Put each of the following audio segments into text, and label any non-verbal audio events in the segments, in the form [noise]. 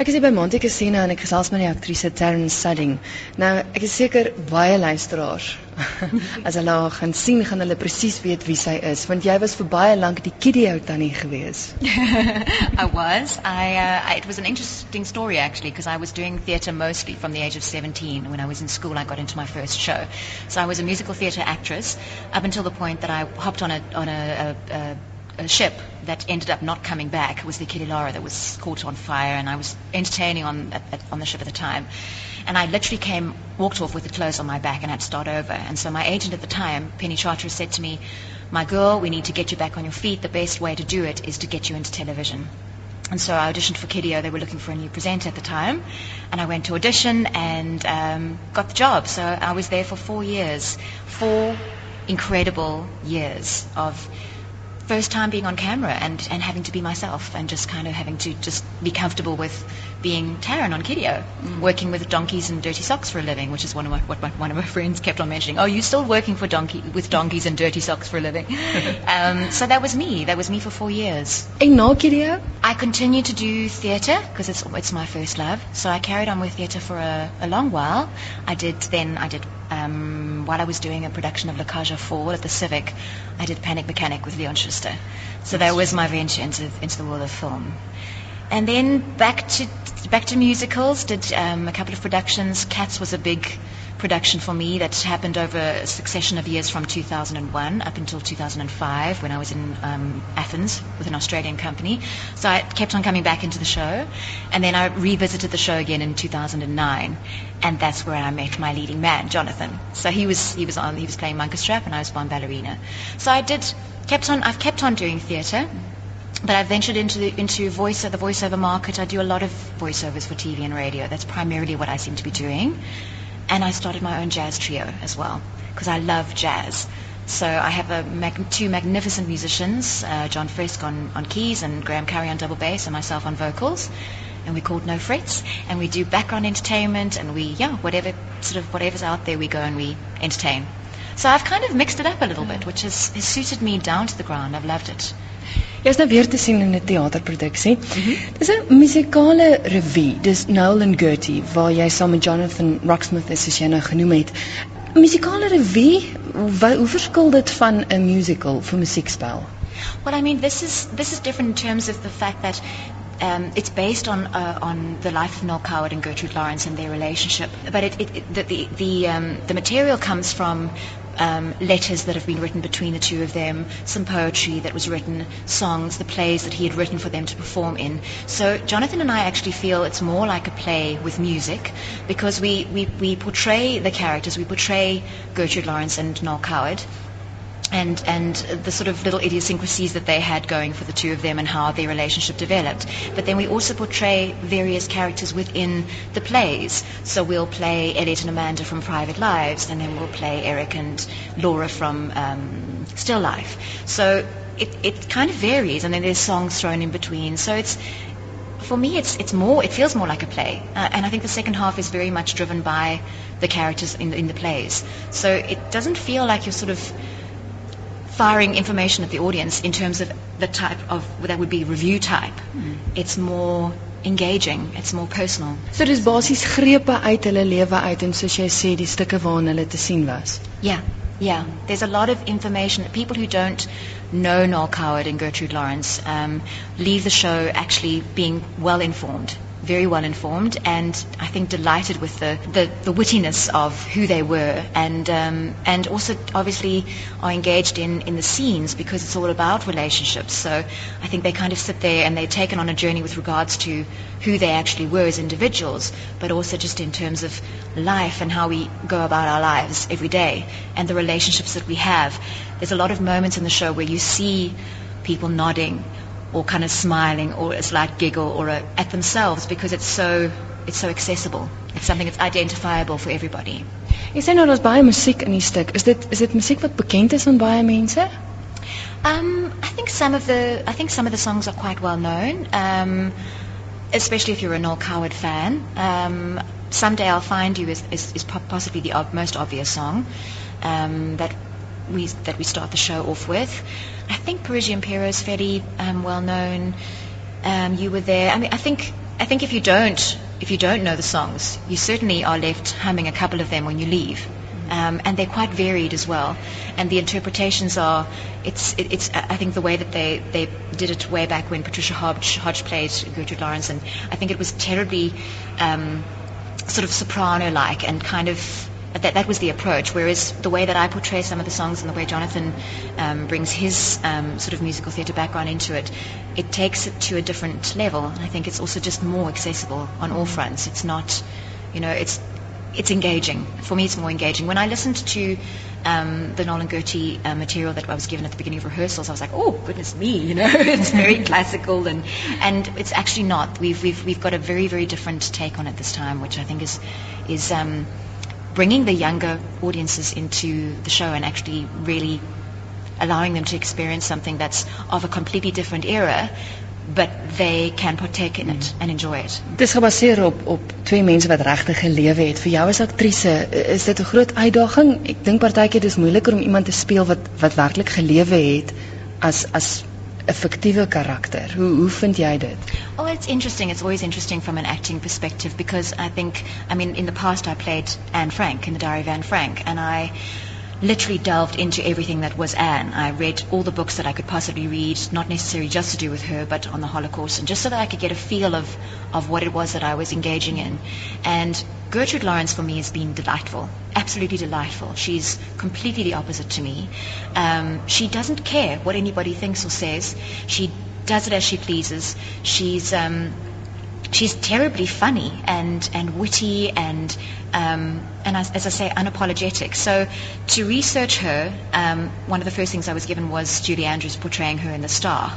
Ek is hier by Monte Cassino en ek gesels met die aktrise Taryn Sudding. Nou, ek is seker baie luisteraars [laughs] as hulle haar gaan sien, gaan hulle presies weet wie sy is, want jy was vir baie lank die kiddie ou tannie gewees. [laughs] I was. I, uh, it was an interesting story actually because I was doing theatre mostly from the age of 17. When I was in school, I got into my first show. So I was a musical theatre actress up until the point that I hopped on a on a, a, a a ship that ended up not coming back was the Achille Lauro that was caught on fire, and I was entertaining on at, at, on the ship at the time. And I literally came, walked off with the clothes on my back, and had to start over. And so my agent at the time, Penny Charteris, said to me, "My girl, we need to get you back on your feet. The best way to do it is to get you into television." And so I auditioned for Kidio. They were looking for a new presenter at the time. And I went to audition and um, got the job. So I was there for four years. Four incredible years of first time being on camera and, and having to be myself and just kind of having to just be comfortable with being Taryn on Kidio, mm. working with donkeys and dirty socks for a living, which is one of my, what my, one of my [laughs] friends kept on mentioning. Oh, you're still working for donkey with donkeys and dirty socks for a living. [laughs] um, so that was me. That was me for four years. Na Kidio? I continued to do theatre because it's it's my first love. So I carried on with theatre for a, a long while. I did then I did um, while I was doing a production of La Cage aux Folles at the Civic, I did Panic Mechanic with Leon Schuster. So that was my venture into, into the world of film. And then back to back to musicals. Did um, a couple of productions. Cats was a big production for me that happened over a succession of years from 2001 up until 2005 when I was in um, Athens with an Australian company. So I kept on coming back into the show, and then I revisited the show again in 2009, and that's where I met my leading man, Jonathan. So he was he was on he was playing Munkustrap, and I was Bombalurina. So I did kept on I've kept on doing theatre. But I've ventured into the, into voice the voiceover market. I do a lot of voiceovers for TV and radio. That's primarily what I seem to be doing and I started my own jazz trio as well because I love jazz. So I have mag- two magnificent musicians, uh, John Frisk on, on keys and Graham Carey on double bass and myself on vocals. And we called No Frets, and we do background entertainment, and we, yeah, whatever sort of whatever's out there, we go and we entertain. So I've kind of mixed it up a little bit, which has, has suited me down to the ground. I've loved it. Jy's nou weer te sien in 'n teaterproduksie. Mm -hmm. Dis 'n musikale revue. Dis Noel and Gertie waar jy saam met Jonathan Roxmouth is, soos jy nou genoem het. Musikale revue, hoe, hoe verskil dit van 'n musical vir musiekspel? Well, I mean, this is this is different in terms of the fact that um, it's based on uh, on the life of Noel Coward and Gertrude Lawrence and their relationship. But it, it, it, the the the, um, the material comes from um, letters that have been written between the two of them, some poetry that was written, songs, the plays that he had written for them to perform in. So Jonathan and I actually feel it's more like a play with music because we, we, we portray the characters, we portray Gertrude Lawrence and Noel Coward and and the sort of little idiosyncrasies that they had going for the two of them and how their relationship developed. But then we also portray various characters within the plays. So we'll play Elliot and Amanda from Private Lives, and then we'll play Eric and Laura from um, Still Life. So it, it kind of varies, and then there's songs thrown in between. So it's for me, it's it's more. It feels more like a play, uh, and I think the second half is very much driven by the characters in the, in the plays. So it doesn't feel like you're sort of firing information at the audience in terms of the type of that would be review type. Mm. It's more engaging, it's more personal. So dis basies grepe uit hulle lewe uit en soos jy sê die stukke waarin hulle te sien was. Yeah. Yeah, there's a lot of information. That people who don't know Noel Coward and Gertrude Lawrence um, leave the show actually being well informed very well informed and I think delighted with the, the, the wittiness of who they were and um, and also obviously are engaged in, in the scenes because it's all about relationships. So I think they kind of sit there and they're taken on a journey with regards to who they actually were as individuals, but also just in terms of life and how we go about our lives every day and the relationships that we have. There's a lot of moments in the show where you see people nodding or kind of smiling or a slight giggle or a, at themselves because it's so it's so accessible. It's something that's identifiable for everybody. Jy sê nou daar's baie musiek in die stuk. Is dit is dit musiek wat bekend is aan baie mense? Um I think some of the I think some of the songs are quite well known. Um especially if you're a Noel Coward fan. Um Someday I'll Find You is is, is possibly the ob- most obvious song um that we that we start the show off with. I think Parisian Pierrot is fairly um, well known. Um, you were there. I mean, I think I think if you don't, if you don't know the songs, you certainly are left humming a couple of them when you leave. Um, and they're quite varied as well. And the interpretations are, it's, it, it's, I think the way that they, they did it way back when Patricia Hodge, Hodge played Gertrude Lawrence, and I think it was terribly um, sort of soprano-like and kind of that, that was the approach. Whereas the way that I portray some of the songs and the way Jonathan um, brings his um, sort of musical theatre background into it, it takes it to a different level. And I think it's also just more accessible on all fronts. It's not, you know, it's it's engaging. For me, it's more engaging. When I listened to um, the Noel and Gertie uh, material that I was given at the beginning of rehearsals, I was like, oh goodness me, you know, [laughs] it's very classical, and and it's actually not. We've we've we've got a very very different take on it this time, which I think is is um, bringing the younger audiences into the show and actually really allowing them to experience something that's of a completely different era but they can partake in it and enjoy it. Dis gebaseer op op twee mense wat regtig gelewe het. Vir jou as aktrise, is dit 'n groot uitdaging? Ek dink partykeer dis moeiliker om iemand te speel wat wat werklik gelewe het as as 'n fiktiewe karakter. Hoe hoe vind jy dit? Oh, it's interesting. It's always interesting from an acting perspective because I think I mean in the past I played Anne Frank in the Diary of Anne Frank and I literally delved into everything that was Anne. I read all the books that I could possibly read, not necessarily just to do with her, but on the Holocaust, and just so that I could get a feel of, of what it was that I was engaging in. And Gertrude Lawrence for me has been delightful, absolutely delightful. She's completely the opposite to me. Um, she doesn't care what anybody thinks or says. She does it as she pleases. She's um, she's terribly funny and, and witty and um, and as, as, I say, unapologetic. So to research her, um, one of the first things I was given was Julie Andrews portraying her in The Star.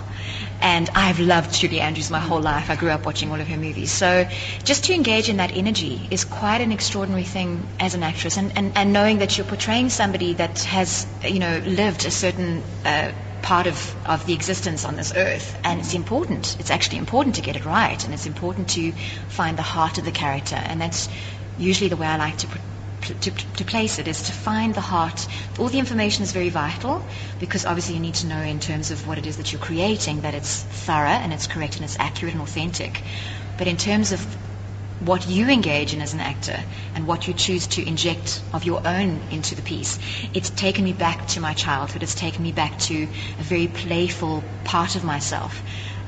And I've loved Julie Andrews my whole life. I grew up watching all of her movies. So just to engage in that energy is quite an extraordinary thing as an actress. And, and, and knowing that you're portraying somebody that has, you know, lived a certain uh, part of, of the existence on this earth. And it's important. It's actually important to get it right. And it's important to find the heart of the character. And that's usually the way I like to, to, to place it is to find the heart. All the information is very vital because obviously you need to know in terms of what it is that you're creating that it's thorough and it's correct and it's accurate and authentic. But in terms of what you engage in as an actor and what you choose to inject of your own into the piece. It's taken me back to my childhood. It's taken me back to a very playful part of myself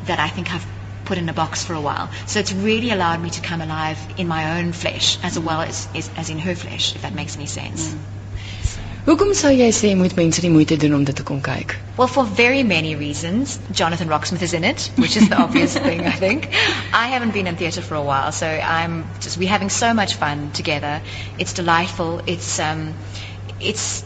that I think I've put in a box for a while. So it's really allowed me to come alive in my own flesh as well as, as, as in her flesh, if that makes any sense. Mm. Hoekom sou jy sê moet mense die moeite doen om dit te kom kyk? Well, for very many reasons. Jonathan Rocksmith is in it, which is the obvious [laughs] thing, I think. I haven't been in theatre for a while, so I'm just we're having so much fun together. It's delightful. It's um, it's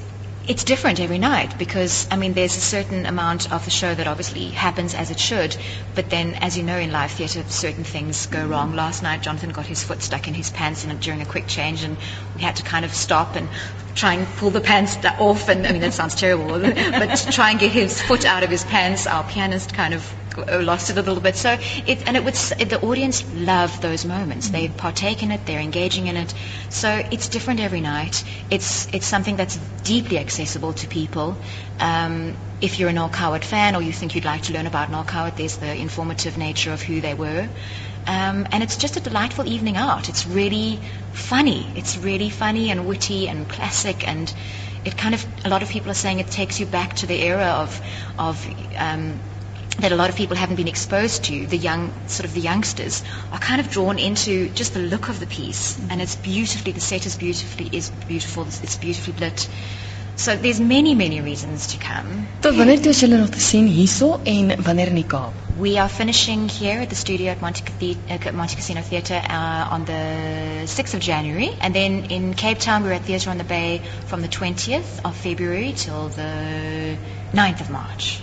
it's different every night because I mean there's a certain amount of the show that obviously happens as it should, but then as you know in live theatre certain things go wrong. Last night Jonathan got his foot stuck in his pants in, during a quick change and we had to kind of stop and try and pull the pants off and I mean that sounds terrible, [laughs] but try and get his foot out of his pants. Our pianist kind of lost it a little bit. So it, and it would, the audience love those moments. Mm-hmm. They partake in it. They're engaging in it. So it's different every night. It's it's something that's deeply accessible to people. Um, if you're a Noel Coward fan or you think you'd like to learn about Noel Coward, there's the informative nature of who they were. Um, and it's just a delightful evening out. It's really funny. It's really funny and witty and classic and it kind of a lot of people are saying it takes you back to the era of of um, that a lot of people haven't been exposed to, the young, sort of the youngsters, are kind of drawn into just the look of the piece. And it's beautifully, the set is beautifully, is beautiful, it's beautifully lit. So there's many, many reasons to come. Tot wanneer is julle nog te sien hierso en wanneer in die Kaap? We are finishing here at the studio at Monte, uh, Montecasino Theatre uh, on the 6th of January. And then in Cape Town, we're at Theatre on the Bay from the 20th of February till the 9th of March.